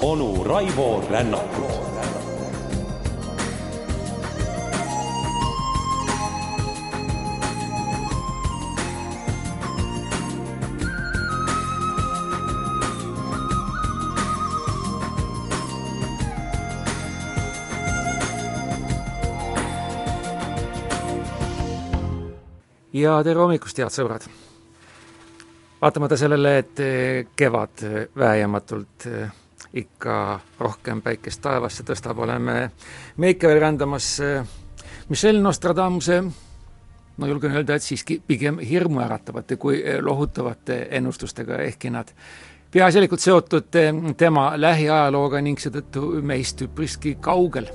onu Raivo Rännakut ja tere hommikust, head sõbrad! vaatamata sellele, et eh, kevad eh, väejamatult eh, ikka rohkem päikest taevasse tõstab, oleme me ikka veel rändamas Michel Nostradamuse no julgen öelda, et siiski pigem hirmuäratavate kui lohutavate ennustustega, ehkki nad peaasjalikult seotud tema lähiajalooga ning seetõttu meist üpriski kaugel.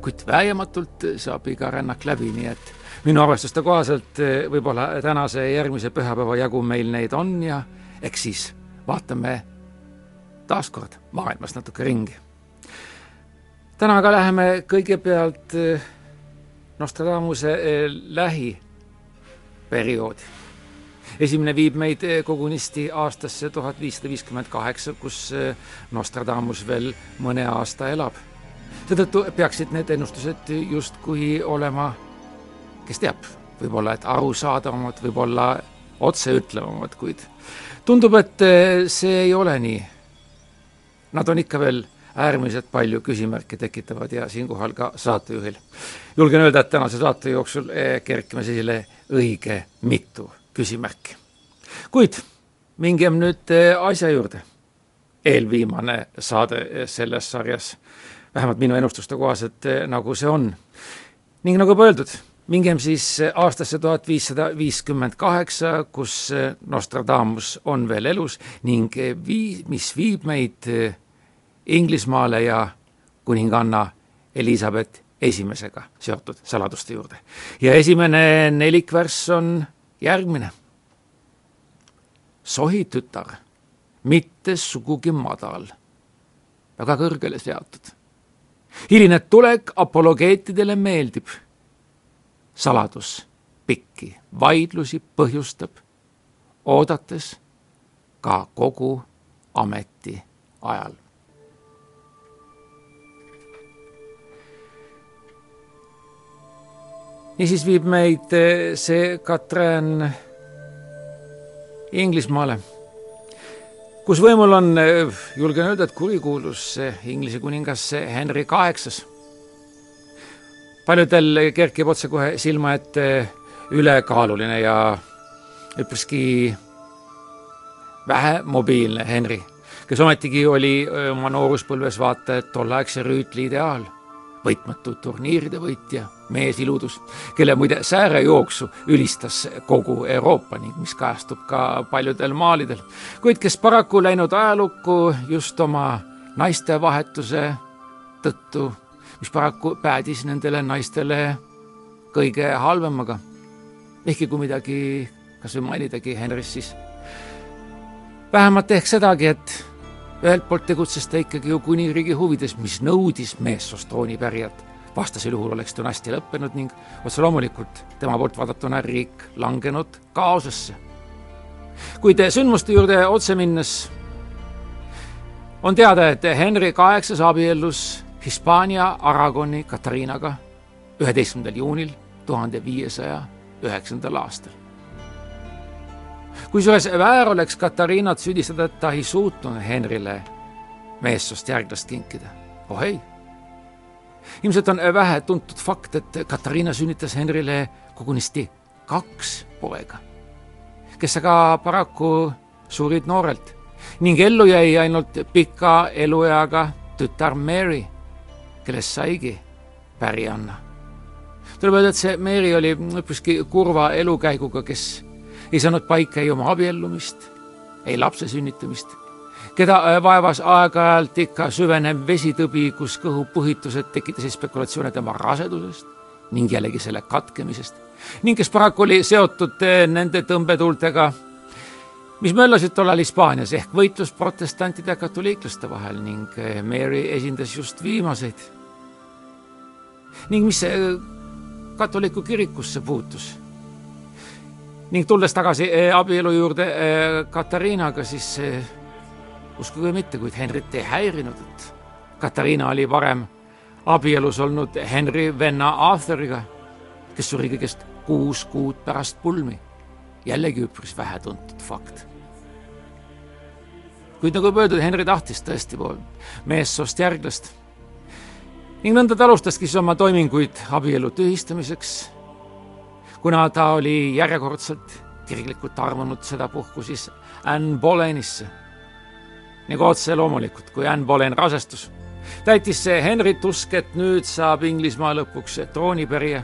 kuid väejamatult saab iga rännak läbi, nii et minu arvestuste kohaselt eh, võib-olla tänase ja järgmise pühapäeva jagu meil neid on ja eks siis vaatame taaskord maailmas natuke ringi. täna aga läheme kõigepealt eh, Nostradamuse eh, lähiperioodi. esimene viib meid kogunisti aastasse tuhat viissada viiskümmend kaheksa, kus Nostradamus veel mõne aasta elab. seetõttu peaksid need ennustused justkui olema kes teab, võib-olla et arusaadavamad, võib-olla otseütlevamad, kuid tundub, et eh, see ei ole nii. Nad on ikka veel äärmiselt palju küsimärke tekitavad ja siinkohal ka saatejuhil. julgen öelda, et tänase saate jooksul eh, kerkime esile õige mitu küsimärki. kuid mingem nüüd eh, asja juurde. eelviimane saade selles sarjas, vähemalt minu ennustuste kohaselt, nagu see on. ning nagu juba öeldud, mingem siis aastasse tuhat viissada viiskümmend kaheksa, kus Nostradamus on veel elus ning vii-, mis viib meid Inglismaale ja kuninganna Elizabeth esimesega seotud saladuste juurde. ja esimene nelikvärss on järgmine. sohi tütar, mitte sugugi madal, väga kõrgele seatud. hiline tulek apologeetidele meeldib saladus pikki vaidlusi põhjustab, oodates ka kogu ameti ajal. niisiis viib meid eh, see Katrin Inglismaale, kus võimul on, eh, julgen öelda, et kurikuulus Inglise kuningas Henry kaheksas paljudel kerkib otsekohe silma ette ülekaaluline ja üpriski vähemobiilne Henry, kes ometigi oli oma nooruspõlves vaata et tolleaegse rüütli ideaal, võitmatu turniiride võitja, mees iludus, kelle muide säärejooksu ülistas kogu Euroopa ning mis kajastub ka paljudel maalidel, kuid kes paraku läinud ajalukku just oma naistevahetuse tõttu mis paraku päädis nendele naistele kõige halvemaga. ehkki kui midagi kas või mainidagi Henrist, siis vähemalt ehk sedagi, et ühelt poolt tegutses ta ikkagi ju kuningriigi huvides, mis nõudis meessoost troonipärijat. vastasel juhul oleks dünastia lõppenud ning otse loomulikult tema poolt vaadatuna riik langenud kaosesse. kuid sündmuste juurde otse minnes on teada, et Henry kaheksas abiellus Hispaania Aragoni Katariinaga üheteistkümnendal juunil tuhande viiesaja üheksandal aastal. kusjuures väär oleks Katariinat süüdistada, et ta ei suutnud Henrile meessoost järglast kinkida. oh ei. ilmselt on vähe tuntud fakt, et Katariina sünnitas Henrile kogunisti kaks poega, kes aga paraku surid noorelt ning ellu jäi ainult pika elueaga tütar Mary kellest saigi pärianna. tuleb öelda, et see Mary oli üpriski kurva elukäiguga, kes ei saanud paika ei oma abiellumist, ei lapse sünnitamist, keda äh, vaevas aeg-ajalt ikka süvenev vesitõbi, kus kõhupuhitused tekitasid spekulatsioone tema rasedusest ning jällegi selle katkemisest ning kes paraku oli seotud äh, nende tõmbetuultega, mis möllasid tollal Hispaanias ehk võitlus protestantide ja katoliiklaste vahel ning äh, Mary esindas just viimaseid ning mis katoliku kirikusse puutus. ning tulles tagasi eh, abielu juurde eh, Katariinaga, siis eh, uskuge mitte, kuid Henrit ei häirinud, et Katariina oli varem abielus olnud Henry venna Arthuriga, kes suri kõigest kuus kuud pärast pulmi. Jällegi üpris vähetuntud fakt. kuid nagu juba öeldud, Henry tahtis tõesti meessoost järglast ning nõnda ta alustaski siis oma toiminguid abielu tühistamiseks. kuna ta oli järjekordselt kirglikult armunud sedapuhku siis Anne Boleynisse. nagu otse loomulikult, kui Anne Boleyn rasestus, täitis see Henryt usk, et nüüd saab Inglismaa lõpuks troonipärija.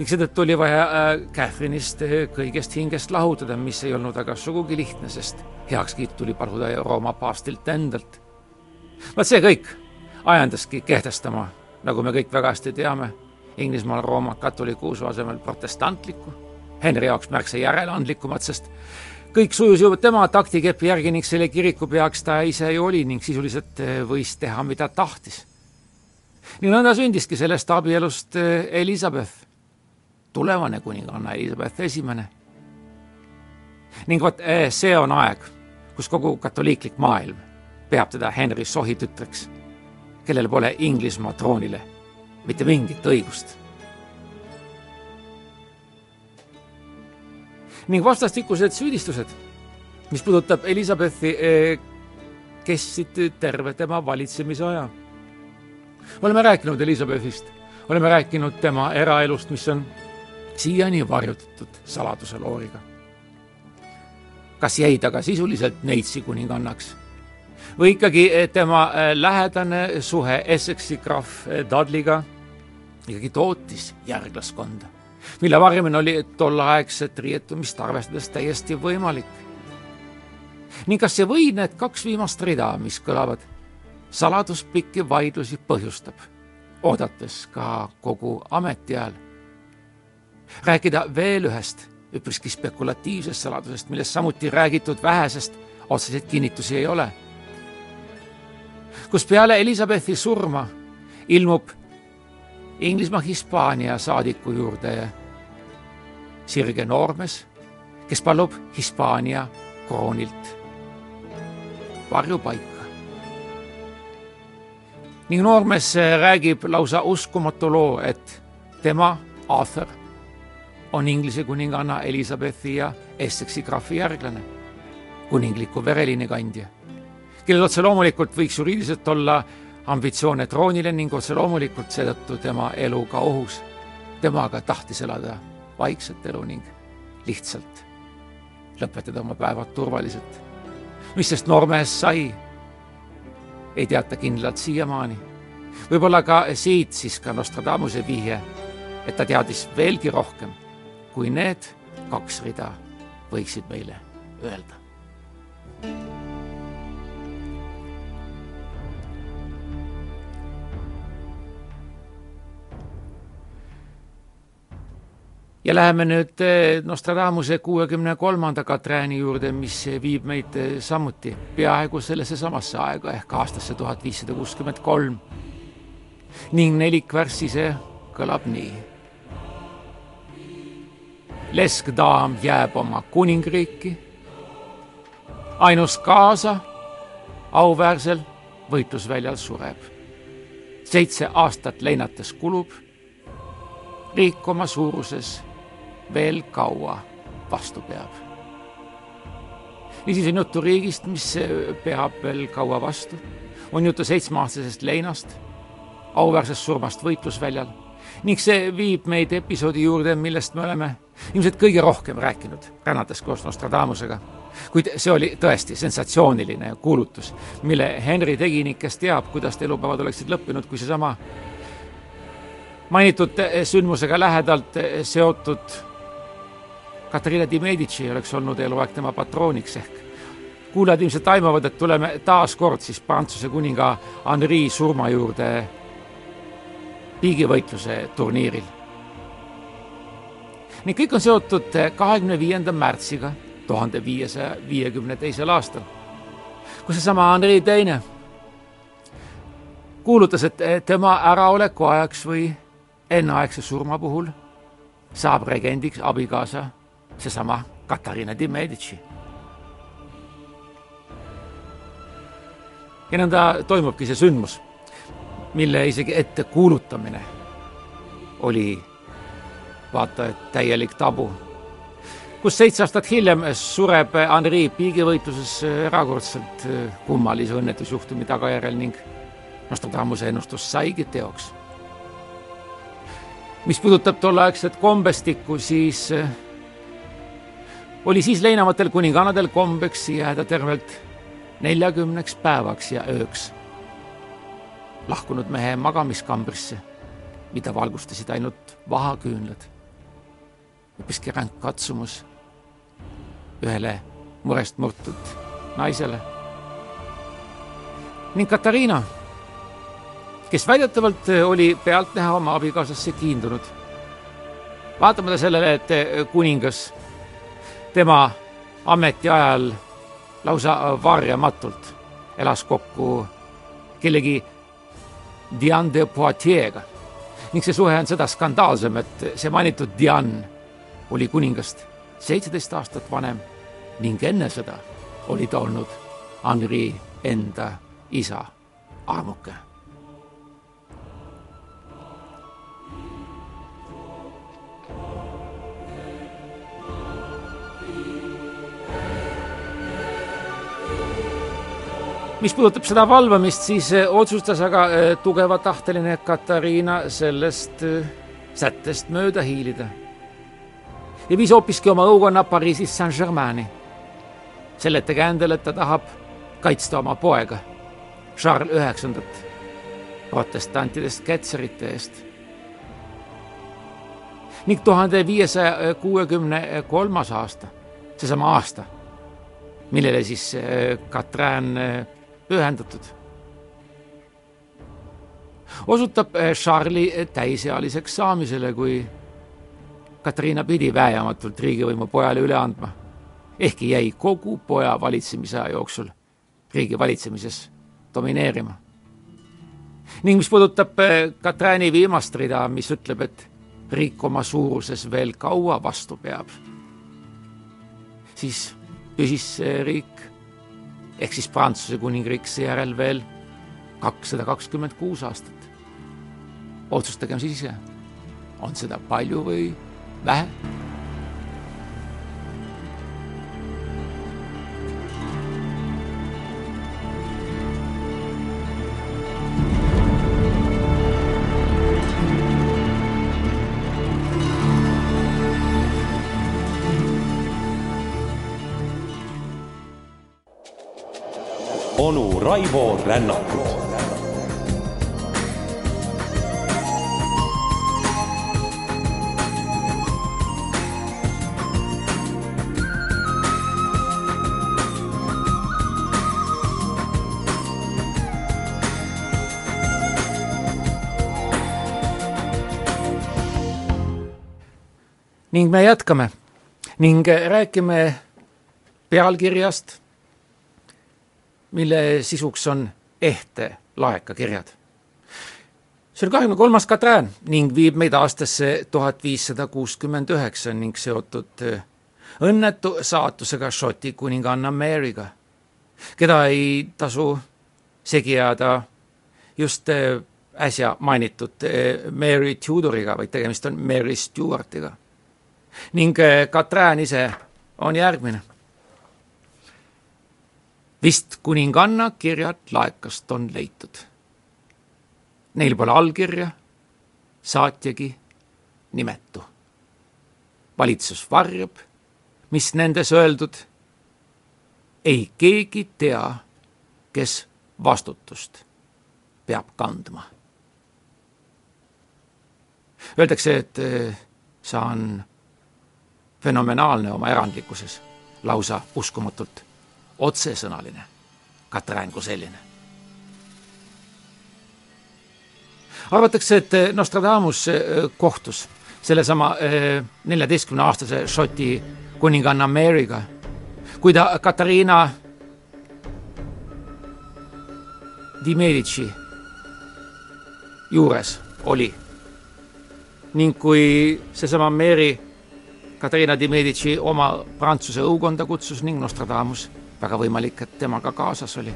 Ning seetõttu oli vaja äh, Catherine'ist äh, kõigest hingest lahutada, mis ei olnud aga sugugi lihtne, sest heakskiit tuli paluda Rooma paastilt endalt. vaat see kõik ajendaski kehtestama, nagu me kõik väga hästi teame, Inglismaal Rooma katoliku usu asemel protestantlikku, Henry jaoks märksa järeleandlikumat, sest kõik sujus ju tema taktikepi järgi ning selle kiriku peaks ta ise ju oli ning sisuliselt eh, võis teha, mida tahtis. ning nõnda sündiski sellest abielust eh, Elizabeth, tulevane kuninganna Elizabeth Esimene. ning vot eh, see on aeg, kus kogu katoliiklik maailm peab teda Henry sohitütreks kellel pole Inglismaa troonile mitte mingit õigust. ning vastastikused süüdistused, mis puudutab Elizabethi, eh, kestsid terve tema valitsemise aja. oleme rääkinud Elizabethist, oleme rääkinud tema eraelust, mis on siiani varjutatud saladuse looriga. kas jäi ta ka sisuliselt neitsi kuningannaks või ikkagi eh, tema eh, lähedane suhe Essexi krahv eh, Dudleyga ikkagi tootis järglaskonda, mille varjamine oli tolleaegset riietumist arvestades täiesti võimalik. ning kas see või need kaks viimast rida, mis kõlavad, saladuspikki vaidlusi põhjustab, oodates ka kogu ametiajal. Rääkida veel ühest üpriski spekulatiivsest saladusest, millest samuti räägitud vähesest otseseid kinnitusi ei ole kus peale Elizabethi surma ilmub Inglismaa Hispaania saadiku juurde sirge noormees, kes palub Hispaania kroonilt varjupaika. ning noormees räägib lausa uskumatu loo, et tema, Arthur, on Inglise kuninganna Elizabethi ja Essexi krahvi järglane, kuningliku vereliini kandja kellel otse loomulikult võiks juriidiliselt olla ambitsioone troonile ning otse loomulikult seetõttu tema elu ka ohus. tema aga tahtis elada vaikset elu ning lihtsalt lõpetada oma päevad turvaliselt. mis sest noormehest sai, ei teata kindlalt siiamaani. võib-olla ka siit siis ka Nostradamuse vihje, et ta teadis veelgi rohkem, kui need kaks rida võiksid meile öelda. ja läheme nüüd eh, Nostradamuse kuuekümne kolmanda Katrääni juurde, mis viib meid eh, samuti peaaegu sellesse samasse aega ehk aastasse tuhat viissada kuuskümmend kolm. ning nelikvärss ise kõlab nii. Leskdaam jääb oma kuningriiki. ainus kaasa auväärsel võitlusväljal sureb. seitse aastat leinates kulub riik oma suuruses veel kaua vastu peab. niisiis on juttu riigist, mis peab veel kaua vastu, on juttu seitsmeaastasest leinast, auväärsest surmast võitlusväljal ning see viib meid episoodi juurde, millest me oleme ilmselt kõige rohkem rääkinud, rännates koos Nostradamusega. kuid see oli tõesti sensatsiooniline kuulutus, mille Henry tegi ning kes teab, kuidas ta elupäevad oleksid lõppenud, kui seesama mainitud sündmusega lähedalt seotud Katariina di Medici oleks olnud eluaeg tema patrooniks ehk kuulajad ilmselt aimavad, et tuleme taas kord siis Prantsuse kuninga Henri surma juurde piigivõitluse turniiril. ning kõik on seotud kahekümne viienda märtsiga tuhande viiesaja viiekümne teisel aastal, kus seesama Henri Teine kuulutas, et tema äraoleku ajaks või enneaegse surma puhul saab regendiks abikaasa, seesama Katariina di Medici. ja nõnda toimubki see sündmus, mille isegi ettekuulutamine oli vaata et täielik tabu. kus seitse aastat hiljem sureb Henri piigivõitluses erakordselt kummalise õnnetusjuhtumi tagajärjel ning Nostradamuse ennustus saigi teoks. mis puudutab tolleaegset kombestikku, siis oli siis leinavatel kuningannadel kombeks jääda tervelt neljakümneks päevaks ja ööks lahkunud mehe magamiskambrisse, mida valgustasid ainult vahaküünlad. hoopiski ränk katsumus ühele murest murtud naisele. ning Katariina, kes väidetavalt oli pealtnäha oma abikaasasse kiindunud. vaatamata sellele, et kuningas tema ametiajal lausa varjamatult elas kokku kellegi Diane de Poitiers'ga. Ning see suhe on seda skandaalsem, et see mainitud Diane oli kuningast seitseteist aastat vanem ning enne seda oli ta olnud Henri enda isa armuke mis puudutab seda valvamist, siis eh, otsustas aga eh, tugevatahteline Katariina sellest eh, sättest mööda hiilida ja viis hoopiski oma õukonna Pariisis Saint-Germaini. selle ettekäändel, et ta tahab kaitsta oma poega, Charles Üheksandat, protestantidest ketserite eest. ning tuhande viiesaja kuuekümne kolmas aasta, seesama aasta, millele siis Katrin pühendatud. osutab eh, Charlie täisealiseks saamisele, kui Katariina pidi väejamatult riigivõimu pojale üle andma, ehkki jäi kogu poja valitsemisaja jooksul riigi valitsemises domineerima. ning mis puudutab eh, Katrini viimast rida, mis ütleb, et riik oma suuruses veel kaua vastu peab, siis püsis see riik ehk siis Prantsuse kuningriik seejärel veel kakssada kakskümmend kuus aastat. otsustagem siis ise, on seda palju või vähe Raivo Rännakut ning me jätkame. Ning räägime pealkirjast mille sisuks on ehte laekakirjad. see oli kahekümne kolmas Katrin ning viib meid aastasse tuhat viissada kuuskümmend üheksa ning seotud äh, õnnetu saatusega Šoti kuninganna Mary'ga, keda ei tasu segi ajada just äh, äsja mainitud äh, Mary Tudoriga, vaid tegemist on Mary Stewartiga. ning Katrin ise on järgmine vist kuninganna kirjad laekast on leitud. Neil pole allkirja, saatjagi nimetu. valitsus varjab, mis nendes öeldud. ei keegi tea, kes vastutust peab kandma. Öeldakse, et eh, see on fenomenaalne oma erandlikkuses, lausa uskumatult otsesõnaline Katrin kui selline. arvatakse, et Nostradamus äh, kohtus sellesama äh, neljateistkümne aastase Šoti kuninganna Mary'ga, kui ta Katariina di Medici juures oli ning kui seesama Mary Katariina di Medici oma Prantsuse õukonda kutsus ning Nostradamus, väga võimalik, et temaga kaasas oli.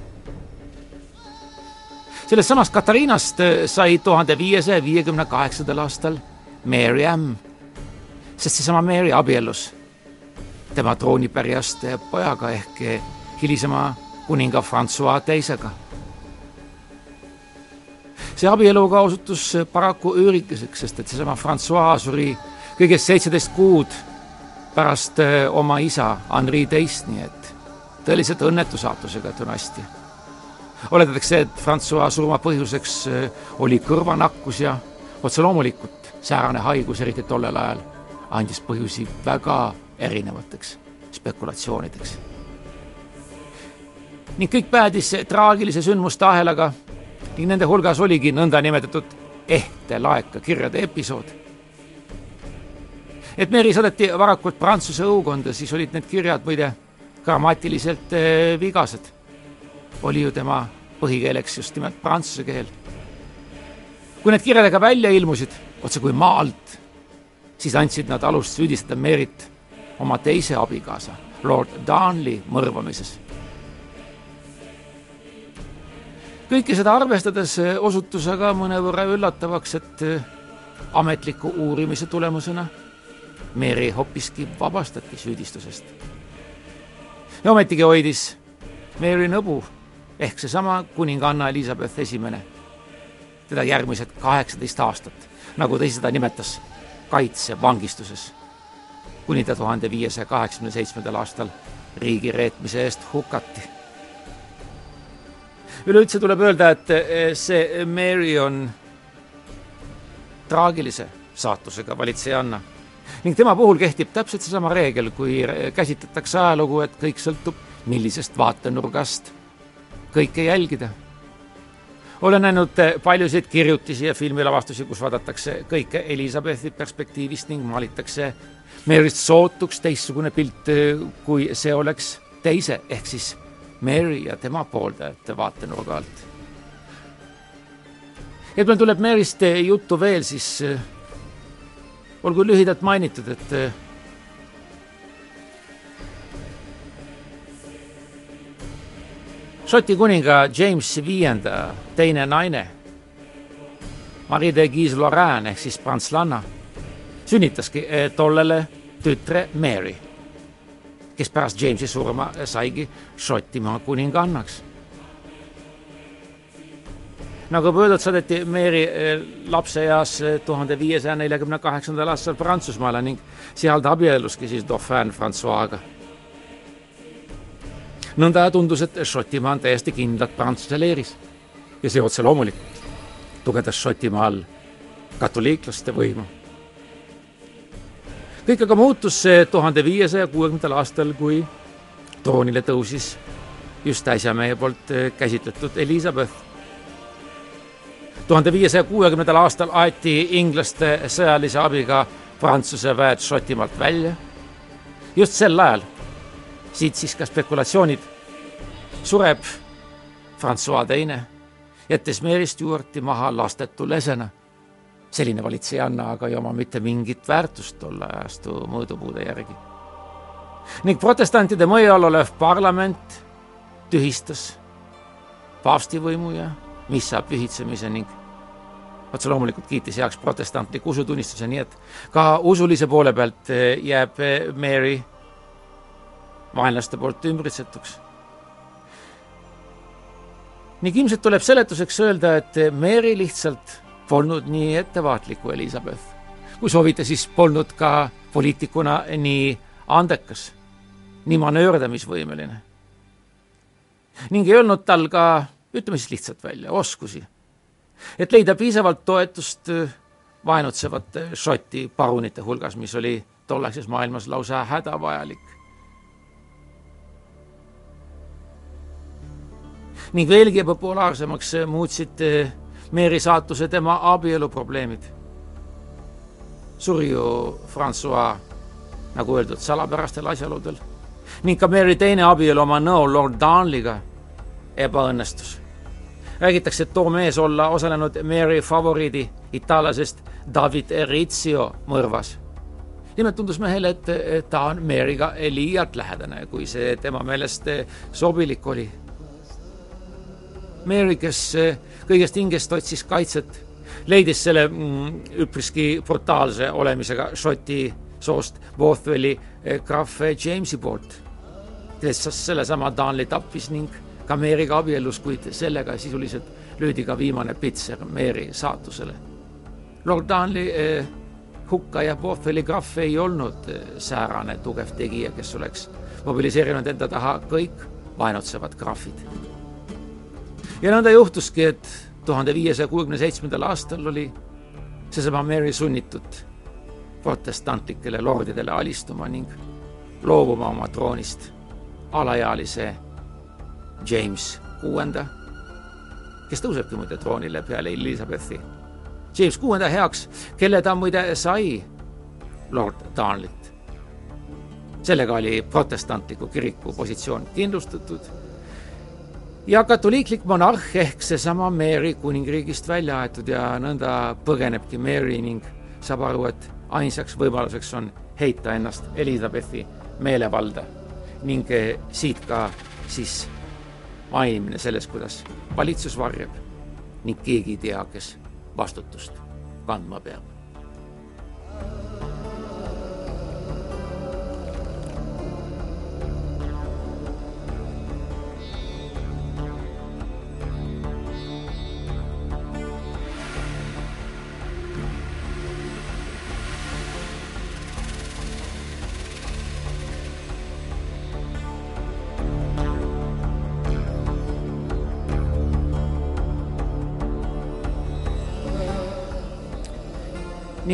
sellest samast Katariinast sai tuhande viiesaja viiekümne kaheksandal aastal Mary Ann, sest seesama Mary abiellus tema troonipärjast pojaga ehk hilisema kuninga Francois teisega. see abielu ka osutus paraku üürikeseks, sest et seesama Francois suri kõigest seitseteist kuud pärast eh, oma isa Henri teist, nii et tõeliselt õnnetu saatusega dünastia. oledatakse, et Francois surma põhjuseks eh, oli kõrvanakkus ja otse loomulikult säärane haigus, eriti tollel ajal, andis põhjusi väga erinevateks spekulatsioonideks. ning kõik päädis traagilise sündmuste ahelaga ning nende hulgas oligi nõndanimetatud ehte laeka kirjade episood. et Meri saadeti varakult Prantsuse õukonda, siis olid need kirjad muide grammatiliselt eh, vigased. oli ju tema põhikeeleks just nimelt prantsuse keel. kui need kirjadega välja ilmusid, otse kui maa alt, siis andsid nad alust süüdistada Merit oma teise abikaasa, lord Darnley mõrvamises. kõike seda arvestades osutus aga mõnevõrra üllatavaks, et ametliku uurimise tulemusena Mary hoopiski vabastati süüdistusest. Ja ometigi hoidis. Mary nõbu. Ehk seesama kuninganna Elizabeth Esimene. Teda järgmised kaheksateist aastat, nagu ta ise seda nimetas, kaitsevangistuses. Kuni ta tuhande viiesaja kaheksakümne seitsmendal aastal riigi reetmise eest hukati. üleüldse tuleb öelda, et eh, see Mary on traagilise saatusega valitsejanna ning tema puhul kehtib täpselt seesama reegel, kui käsitletakse ajalugu, et kõik sõltub, millisest vaatenurgast kõike jälgida. olen näinud eh, paljusid kirjutisi ja filmilavastusi, kus vaadatakse kõike Elizabethi perspektiivist ning maalitakse Maryst sootuks teistsugune pilt, eh, kui see oleks teise ehk siis Mary ja tema pooldajate vaatenurga alt. et meil tuleb Maryst eh, juttu veel, siis olgu lühidalt mainitud, et Šoti kuninga James viienda teine naine, Marie de Guise-Lorraine ehk siis prantslanna sünnitaski eh, tollele tütre Mary, kes pärast Jamesi surma saigi Šotimaa kuningannaks. Nagu juba öeldud, saadeti Mary eh, lapseeas eh, tuhande viiesaja neljakümne kaheksandal aastal Prantsusmaale ning seal ta abielluski siis Dauphin Francois'ga. nõnda tundus, et Šotimaa on täiesti kindlalt Prantsuse leeris ja see otse loomulikult tugevdas Šotimaal katoliiklaste võimu kõik aga muutus tuhande viiesaja kuuekümnendal aastal, kui troonile tõusis just äsja meie poolt eh, käsitletud Elizabeth. Tuhande viiesaja kuuekümnendal aastal aeti inglaste sõjalise abiga Prantsuse väed Šotimaalt välja. just sel ajal, siit siis ka spekulatsioonid, sureb Francois teine, jättes Mary Stuarti maha lastetu lesena selline valitsejanna aga ei oma mitte mingit väärtust tolle ajastu mõõdupuude järgi. ning protestantide mõju all olev parlament tühistas paavsti võimu ja missa pühitsemise ning otse loomulikult kiitis heaks protestantliku usutunnistuse, nii et ka usulise poole pealt jääb Mary vaenlaste poolt ümbritsetuks. ning ilmselt tuleb seletuseks öelda, et Mary lihtsalt polnud nii ettevaatlik kui Elizabeth. kui soovite, siis polnud ka poliitikuna nii andekas, nii manööverdamisvõimeline. ning ei olnud tal ka, ütleme siis lihtsalt välja, oskusi. et leida piisavalt toetust vaenutsevate Šoti parunite hulgas, mis oli tollases maailmas lausa hädavajalik. ning veelgi populaarsemaks muutsid Mary saatuse tema abieluprobleemid. suri ju Francois, nagu öeldud, salapärastel asjaoludel ning ka Mary teine abielu oma nõo Lord Darnley'ga ebaõnnestus. Räägitakse, et too mees olla osalenud Mary favoriidi itaallasest David Erizio mõrvas. nimelt tundus mehele, et ta on Mary'ga liialt lähedane, kui see tema meelest sobilik oli. Mary, kes kõigest hingest otsis kaitset, leidis selle mm, üpriski brutaalse olemisega Šoti soost Bothwelli krahv Jamesi poolt, kes sellesama Darnley tappis ning ka Mary'ga abiellus, kuid sellega sisuliselt löödi ka viimane pitser Mary saatusele. Lord Darnley eh, hukka ja Bothwelli krahv ei olnud eh, säärane tugev tegija, kes oleks mobiliseerinud enda taha kõik vaenutsevad krahvid. ja nõnda juhtuski, et tuhande viiesaja kuuekümne seitsmendal aastal oli seesama Mary sunnitud protestantlikele lordidele alistuma ning loobuma oma troonist alaealise James kuuenda, kes tõusebki muide troonile peale Elizabethi. James kuuenda heaks, kelle ta muide sai lord Darnley't. sellega oli protestantliku kiriku positsioon kindlustatud ja katoliiklik monarh ehk seesama Mary kuningriigist välja aetud ja nõnda põgenebki Mary ning saab aru, et ainsaks võimaluseks on heita ennast Elizabethi meelevalda ning siit ka siis mainimine sellest, kuidas valitsus varjab ning keegi ei tea, kes vastutust kandma peab.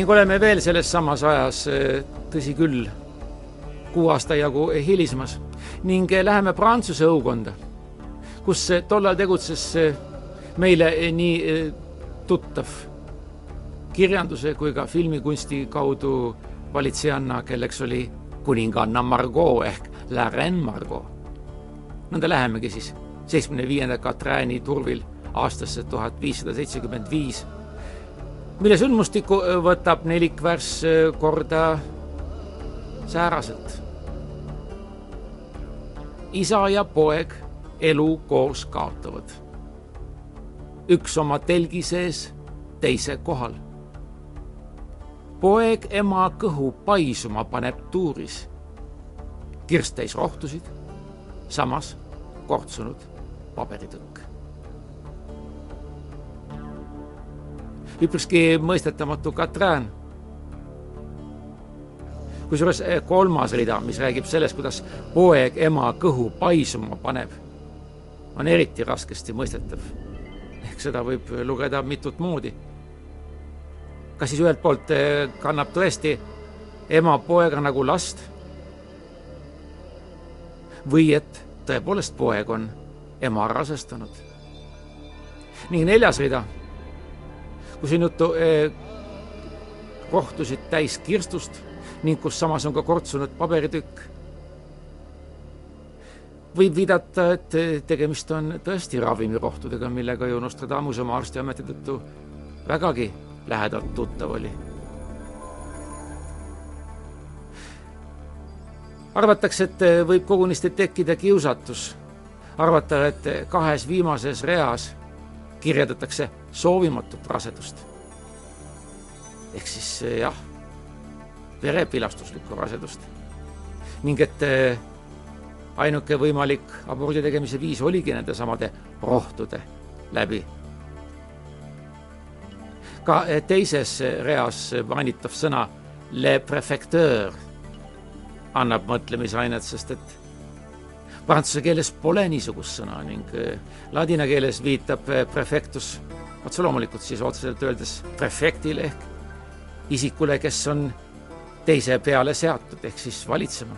Ning oleme veel selles samas ajas, tõsi küll, kuu aasta jagu hilisemas ning läheme Prantsuse õukonda, kus tollal tegutses meile nii tuttav kirjanduse kui ka filmikunsti kaudu valitsejanna, kelleks oli kuninganna Margot ehk La Reine Margot. nõnda lähemegi siis seitsmekümne viienda Katrääni turvil aastasse tuhat viissada seitsekümmend viis mille sündmustikku võtab nelikvärss korda sääraselt. isa ja poeg elu koos kaotavad. üks oma telgi sees, teise kohal. poeg ema kõhu paisuma paneb tuuris. kirst täis rohtusid, samas kortsunud paberitõkk üpriski mõistetamatu Katrin. kusjuures eh, kolmas rida, mis räägib sellest, kuidas poeg ema kõhu paisuma paneb, on eriti raskesti mõistetav. ehk seda võib lugeda mitut moodi. kas siis ühelt poolt eh, kannab tõesti ema poega nagu last või et tõepoolest poeg on ema rasestanud. ning neljas rida kus juttu eh, rohtusid täis kirstust ning kus samas on ka kortsunud paberitükk. võib viidata, et tegemist on tõesti ravimirohtudega, millega ju Nostradamus oma arstiameti tõttu vägagi lähedalt tuttav oli. arvatakse, et võib kogunisti tekkida kiusatus arvata, et kahes viimases reas kirjeldatakse soovimatut rasedust. ehk siis eh, jah, verepilastuslikku rasedust. ning et eh, ainuke võimalik abordi tegemise viis oligi nendesamade rohtude läbi. ka eh, teises reas mainitav sõna le prefecteur annab mõtlemisainet, sest et prantsuse keeles pole niisugust sõna ning ladina keeles viitab prefectus otse loomulikult siis otseselt öeldes prefektile ehk isikule, kes on teise peale seatud ehk siis valitsema.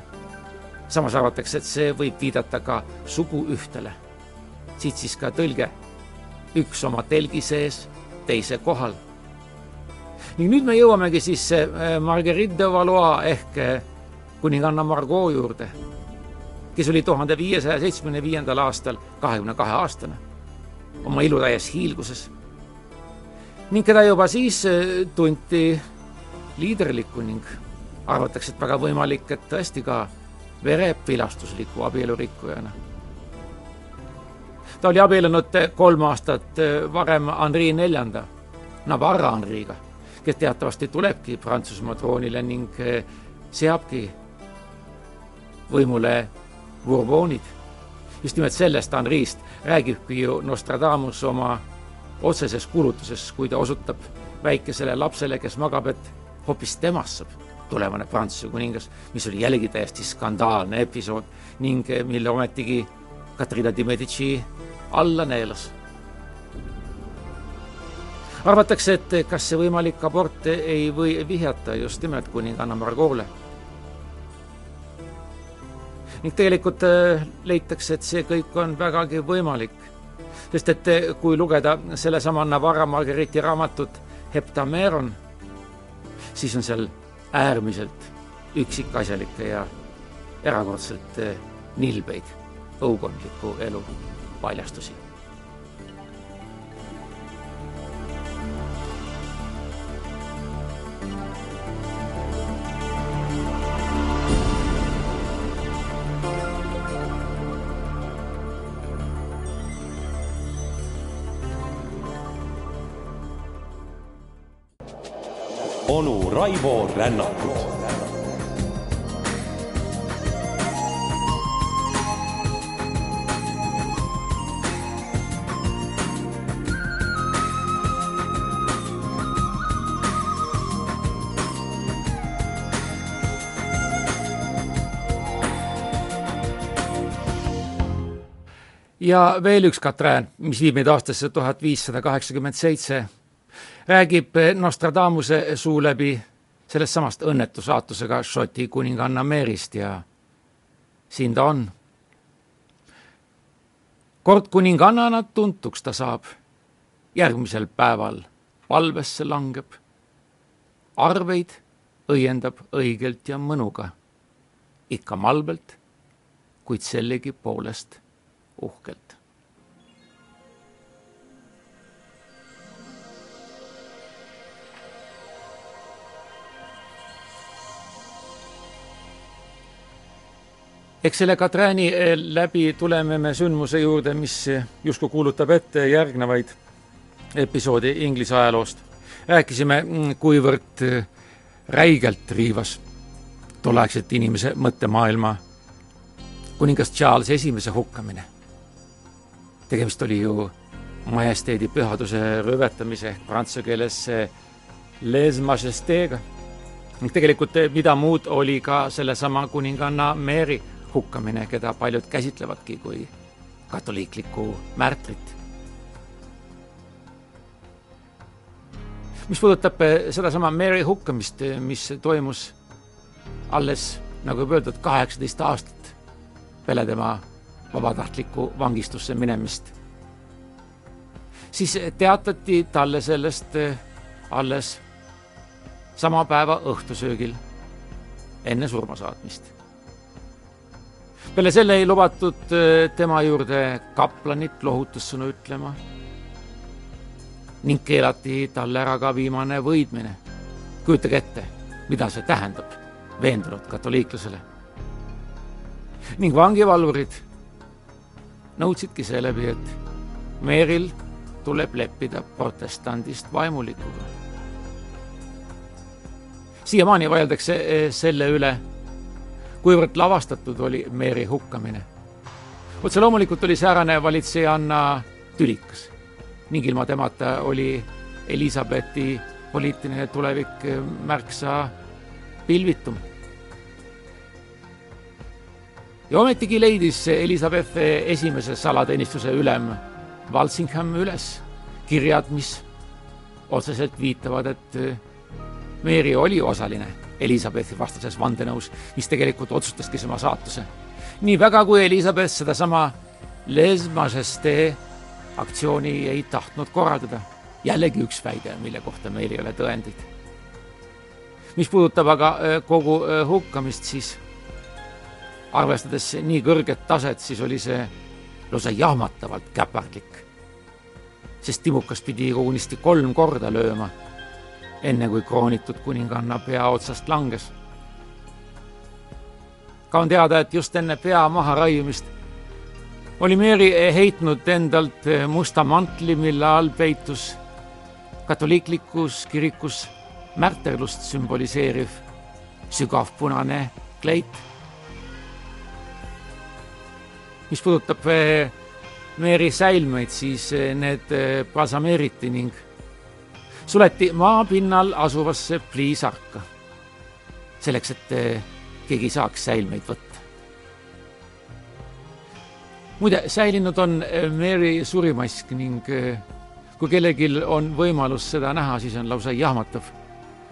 samas arvatakse, et see võib viidata ka suguühtele. siit siis ka tõlge üks oma telgi sees, teise kohal. ning nüüd me jõuamegi siis äh, Marguerite de Valois ehk kuninganna Margot juurde kes oli tuhande viiesaja seitsmekümne viiendal aastal kahekümne kahe aastane, oma ilutäies hiilguses. Ning keda juba siis äh, tunti liiderliku ning arvatakse, et väga võimalik, et tõesti ka verepilastusliku abielurikkujana. ta oli abiellunud kolm aastat varem Henri neljanda, Navarra Henri'ga, kes teatavasti tulebki Prantsusmaa troonile ning seabki võimule Bourbonid. just nimelt sellest Henri'st räägibki ju Nostradamus oma otseses kuulutuses, kui ta osutab väikesele lapsele, kes magab, et hoopis temast saab tulevane Prantsuse kuningas, mis oli jällegi täiesti skandaalne episood ning mille ometigi Katrina di Medici alla neelas. arvatakse, et kas see võimalik abort ei või vihjata just nimelt kuninganna Margole. ning tegelikult äh, leitakse, et see kõik on vägagi võimalik, sest et kui lugeda sellesama Navarra Marguerite'i raamatut Heptameron, siis on seal äärmiselt üksikasjalikke ja erakordselt eh, nilbeid õukondliku elu paljastusi. Onu Raivo Rännakut. ja veel üks Katrään, mis viib meid aastasse tuhat viissada kaheksakümmend seitse räägib Nostradamuse suu läbi sellest samast õnnetu saatusega Šoti kuninganna Meerist ja siin ta on. kord kuningannana tuntuks ta saab, järgmisel päeval palvesse langeb, arveid õiendab õigelt ja mõnuga, ikka malbelt, kuid sellegipoolest uhkelt. Eks selle Katrääni eh, läbi tuleme me sündmuse juurde, mis justkui kuulutab ette järgnevaid episoodi Inglise ajaloost. rääkisime, mm, kuivõrd eh, räigelt riivas tolleaegset inimese mõttemaailma kuningas Charles Esimese hukkamine. tegemist oli ju majesteedi pühaduse rüvetamise ehk prantsuse keeles les majesté'ga. ning tegelikult eh, mida muud oli ka sellesama kuninganna Mary hukkamine, keda paljud käsitlevadki kui katoliiklikku märtrit. mis puudutab eh, sedasama Mary hukkamist, eh, mis toimus alles, nagu juba öeldud, kaheksateist aastat peale tema vabatahtlikku vangistusse minemist, siis teatati talle sellest eh, alles sama päeva õhtusöögil enne surma saatmist peale selle ei lubatud äh, tema juurde kaplanit lohutussõnu ütlema ning keelati talle ära ka viimane võidmine. kujutage ette, mida see tähendab veendunud katoliiklusele. ning vangivalvurid nõudsidki seeläbi, et Meeril tuleb leppida protestandist vaimulikuga. siiamaani vaieldakse äh, selle üle kuivõrd lavastatud oli Mary hukkamine. otse loomulikult oli säärane valitsejanna tülikas ning ilma temata oli Elizabethi poliitiline tulevik märksa pilvitum. ja ometigi leidis Elizabeth esimese salateenistuse ülem Walsingham üles kirjad, mis otseselt viitavad, et Mary oli osaline Elizabethi vastases vandenõus, mis tegelikult otsustaski tema saatuse. nii väga, kui Elizabeth sedasama Les Majesté aktsiooni ei tahtnud korraldada. jällegi üks väide, mille kohta meil ei ole tõendeid. mis puudutab aga kogu hukkamist, siis arvestades nii kõrget taset, siis oli see lausa jahmatavalt käpardlik. sest timukas pidi kogunisti kolm korda lööma, enne kui kroonitud kuninganna pea otsast langes. ka on teada, et just enne pea maharaiumist oli Mary heitnud endalt musta mantli, mille all peitus katoliiklikus kirikus märterlust sümboliseeriv sügav punane kleit. mis puudutab eh, Mary säilmeid, siis eh, need eh, balsameeriti ning suleti maapinnal asuvasse pliisarka. selleks, et keegi ei saaks säilmeid võtta. muide, säilinud on Mary surimask ning kui kellelgi on võimalus seda näha, siis on lausa jahmatav,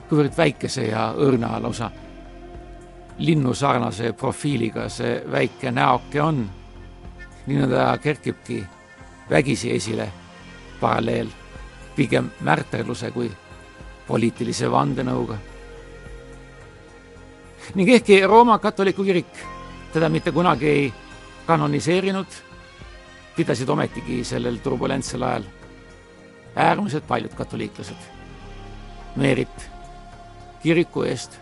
kuivõrd väikese ja õrna lausa linnusarnase profiiliga see väike näoke on. nii ta kerkibki vägisi esile, paralleel pigem märterluse kui poliitilise vandenõuga. ning ehkki Rooma katoliku kirik teda mitte kunagi ei kanoniseerinud, pidasid ometigi sellel turbulentsel ajal äärmiselt paljud katoliiklased Meerit kiriku eest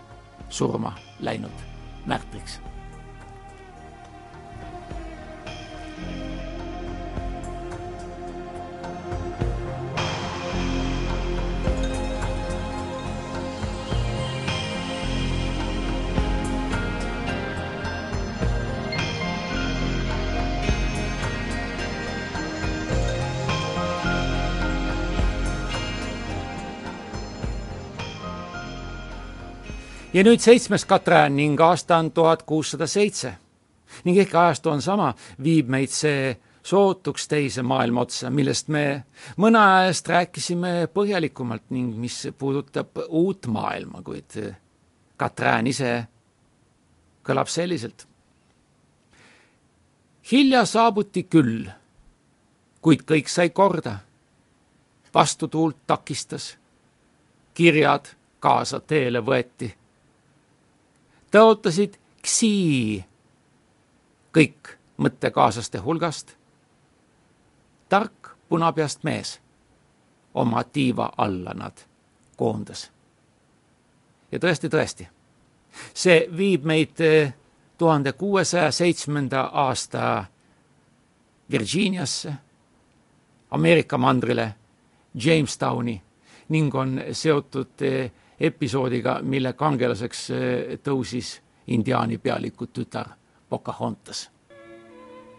surma läinud märtriks ja nüüd seitsmes Katrään ning aasta on tuhat kuussada seitse. ning ehkki ajastu on sama, viib meid see sootuks teise maailma otsa, millest me mõne aja eest rääkisime põhjalikumalt ning mis puudutab uut maailma, kuid Katrään ise kõlab selliselt. hilja saabuti küll, kuid kõik sai korda. vastutuult takistas, kirjad kaasa teele võeti tõotasid ksii kõik mõttekaaslaste hulgast. tark punapeast mees oma tiiva alla nad koondas. ja tõesti, tõesti, see viib meid eh, tuhande kuuesaja seitsmenda aasta Virginiasse, Ameerika mandrile, Jamestowni ning on seotud eh, episoodiga, mille kangelaseks eh, tõusis indiaani pealiku tütar Pocahontas.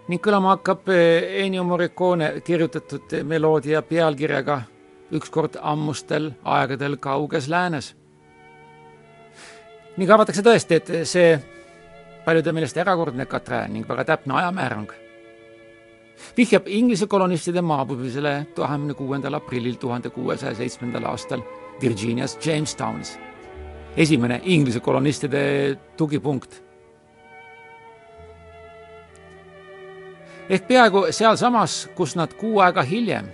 ning kõlama hakkab eh, Ennio Morricone kirjutatud meloodia pealkirjaga Ükskord ammustel aegadel kauges läänes. ning arvatakse tõesti, et see paljude meelest erakordne Katrin ning väga täpne ajamäärang vihjab Inglise kolonistide maabumisele kahekümne kuuendal aprillil tuhande kuuesaja seitsmendal aastal Virginias Jamestownis. esimene Inglise kolonistide tugipunkt. ehk peaaegu sealsamas, kus nad kuu aega hiljem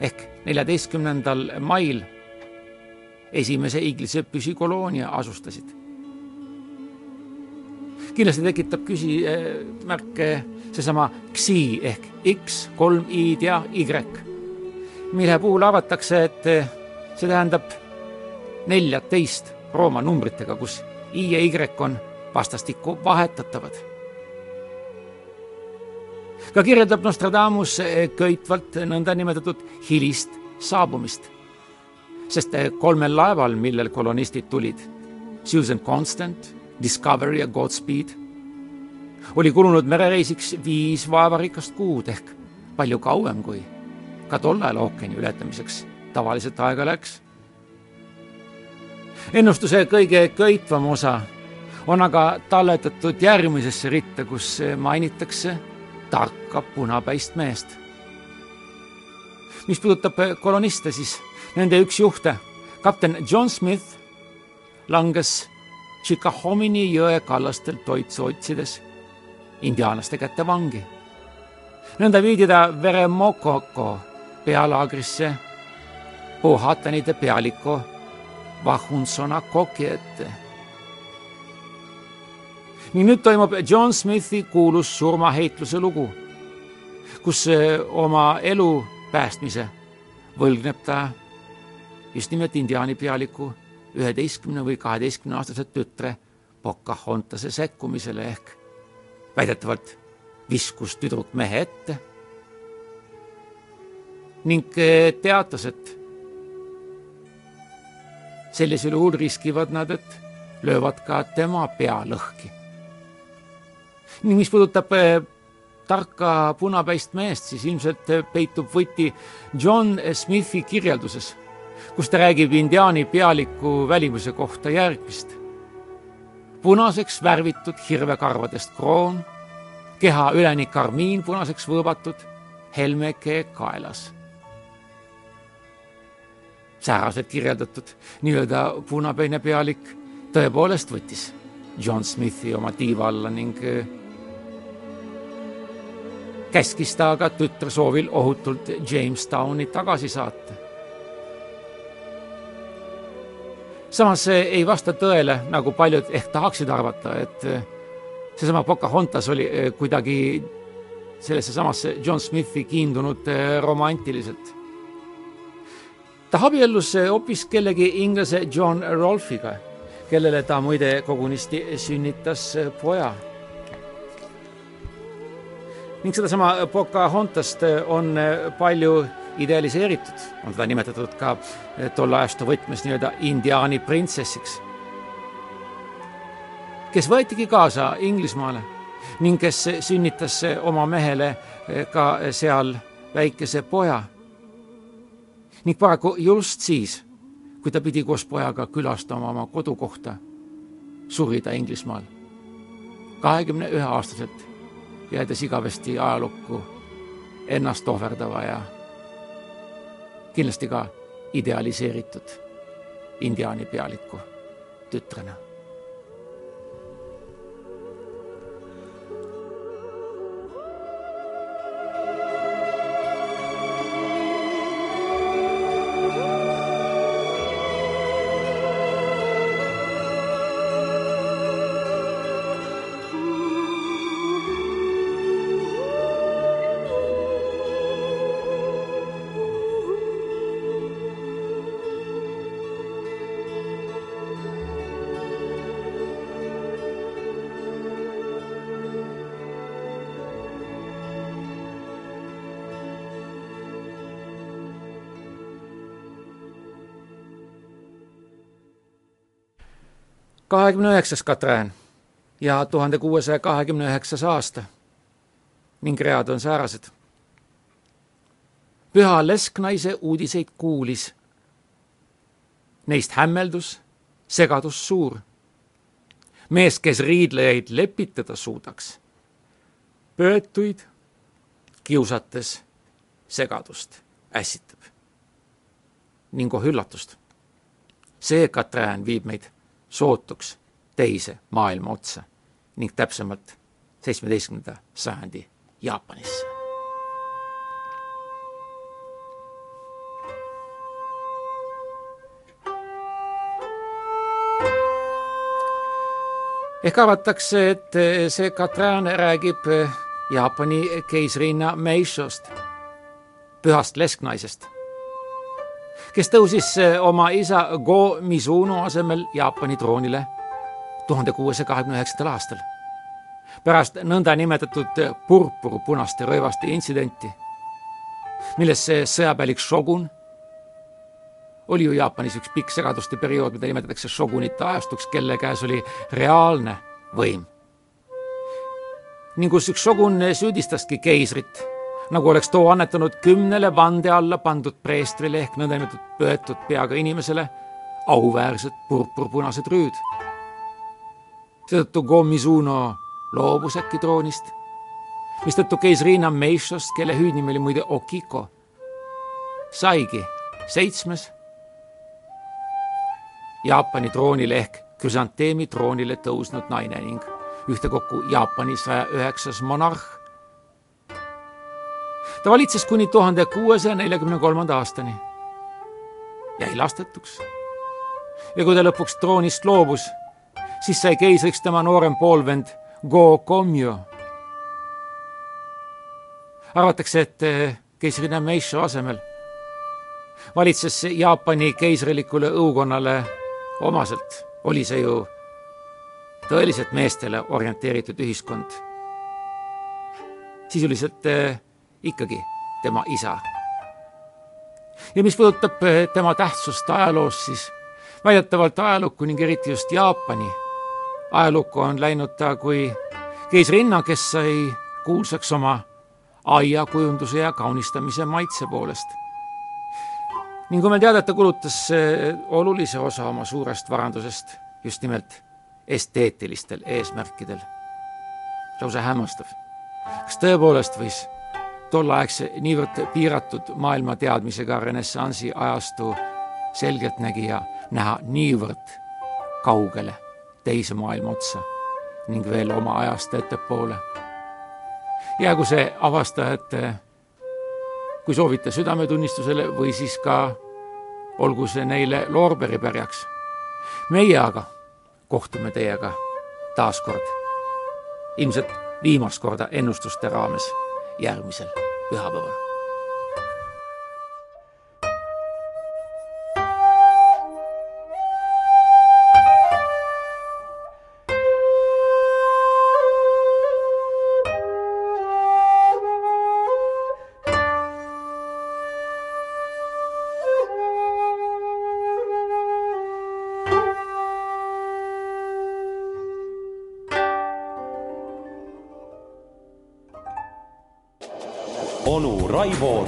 ehk neljateistkümnendal mail esimese Inglise püsikoloonia asustasid. kindlasti tekitab küsimärke seesama Xi ehk X, kolm I-d ja Y, mille puhul arvatakse, et see tähendab neljateist Rooma numbritega, kus I ja Y on vastastikku vahetatavad. ka kirjeldab Nostradamus köitvalt nõndanimetatud hilist saabumist, sest kolmel laeval, millel kolonistid tulid, Susan Constant, Discovery ja Godspeed, oli kulunud merereisiks viis vaevarikast kuud ehk palju kauem kui ka tol ajal ookeani ületamiseks tavaliselt aega läks. ennustuse kõige köitvam osa on aga talletatud järgmisesse ritta, kus mainitakse tarka punapäist meest. mis puudutab koloniste, siis nende üks juhte, kapten John Smith, langes Chickahomini jõe kallastel toitsu otsides indiaanlaste kätte vangi. nõnda viidi ta Veremokoko pealaagrisse Powhatanide pealiku Vahunsona koki ette. ning nüüd toimub John Smithi kuulus surmaheitluse lugu, kus oma elu päästmise võlgneb ta just nimelt indiaani pealiku üheteistkümne või kaheteistkümne aastase tütre Pocahhontase sekkumisele ehk väidetavalt viskus tüdruk mehe ette ning teatas, et sellisel juhul riskivad nad, et löövad ka tema pea lõhki. ning mis puudutab eh, tarka punapäist meest, siis ilmselt peitub võti John Smithi kirjelduses, kus ta räägib indiaani pealiku välimuse kohta järgmist. punaseks värvitud hirvekarvadest kroon, keha üleni karmiin punaseks võõbatud, helmeke kaelas. Sääraselt kirjeldatud nii-öelda punapäine pealik tõepoolest võttis John Smithi oma tiiva alla ning käskis ta aga tütre soovil ohutult Jamestowni tagasi saata. samas ei vasta tõele, nagu paljud ehk tahaksid arvata, et seesama Pocahontas oli eh, kuidagi sellesse samasse John Smithi kiindunud romantiliselt. Ta abiellus eh, hoopis kellegi inglase John Rolfiga, kellele ta muide kogunisti sünnitas poja. Ning sedasama Pocahontas't on palju idealiseeritud, on teda nimetatud ka tolle ajastu võtmes nii-öelda indiaani printsessiks, kes võetigi kaasa Inglismaale ning kes sünnitas oma mehele ka seal väikese poja. Ning paraku just siis, kui ta pidi koos pojaga külastama oma kodukohta, suri ta Inglismaal. kahekümne ühe aastaselt jäädes igavesti ajalukku ennast ohverdava ja kindlasti ka idealiseeritud indiaani pealiku tütrena kahekümne üheksas Katrin ja tuhande kuuesaja kahekümne üheksas aasta ning read on säärased. püha lesknaise uudiseid kuulis. Neist hämmeldus, segadus suur. mees, kes riidlejaid lepitada suudaks, pöötuid kiusates segadust ässitab. ning oh üllatust, see Katrin viib meid sootuks teise maailma otsa ning täpsemalt seitsmeteistkümnenda sajandi Jaapanisse. ehk arvatakse, et see Katrin räägib Jaapani keisrinna Meishost, pühast lesknaisest kes tõusis eh, oma isa Go Mizuno asemel Jaapani troonile tuhande kuuesaja kahekümne üheksandal aastal. pärast nõndanimetatud purpurpunaste röövaste intsidenti, milles see sõjapäelik šogun oli ju Jaapanis üks pikk segaduste periood, mida nimetatakse šogunite ajastuks, kelle käes oli reaalne võim. ning kus üks šogun süüdistaski keisrit nagu oleks too annetanud kümnele vande alla pandud preestrile ehk nõndanimetatud pöetud peaga inimesele auväärsed purpurpunased rüüd. seetõttu Gomizuno loobus äkki troonist, mistõttu keisriina Meishost, kelle hüüdnimi oli muide Okiko, saigi seitsmes Jaapani troonile ehk krüsanteemi troonile tõusnud naine ning ühtekokku Jaapani saja üheksas monarh ta valitses kuni tuhande kuuesaja neljakümne kolmanda aastani. jäi lastetuks. ja kui ta lõpuks troonist loobus, siis sai keisriks tema noorem poolvend Go Komyo. arvatakse, et eh, keisrina Meisho asemel valitses Jaapani keisrilikule õukonnale omaselt, oli see ju tõeliselt meestele orienteeritud ühiskond. sisuliselt eh, ikkagi tema isa. ja mis puudutab eh, tema tähtsust ajaloos, siis väidetavalt ajalukku ning eriti just Jaapani ajalukku on läinud ta kui keisrinna, kes sai kuulsaks oma aiakujunduse ja kaunistamise maitse poolest. ning kui meil teada, et ta kulutas eh, olulise osa oma suurest varandusest just nimelt esteetilistel eesmärkidel. lausa hämmastav. kas tõepoolest võis tolleaegse niivõrd piiratud maailmateadmisega renessansi ajastu selgeltnägija näha niivõrd kaugele teise maailma otsa ning veel oma ajast ettepoole. jäägu see avastajate, kui soovite, südametunnistusele või siis ka olgu see neile loorberipärjaks. meie aga kohtume teiega taas kord, ilmselt viimast korda ennustuste raames järgmisel pühapäeval.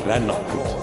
Rännakut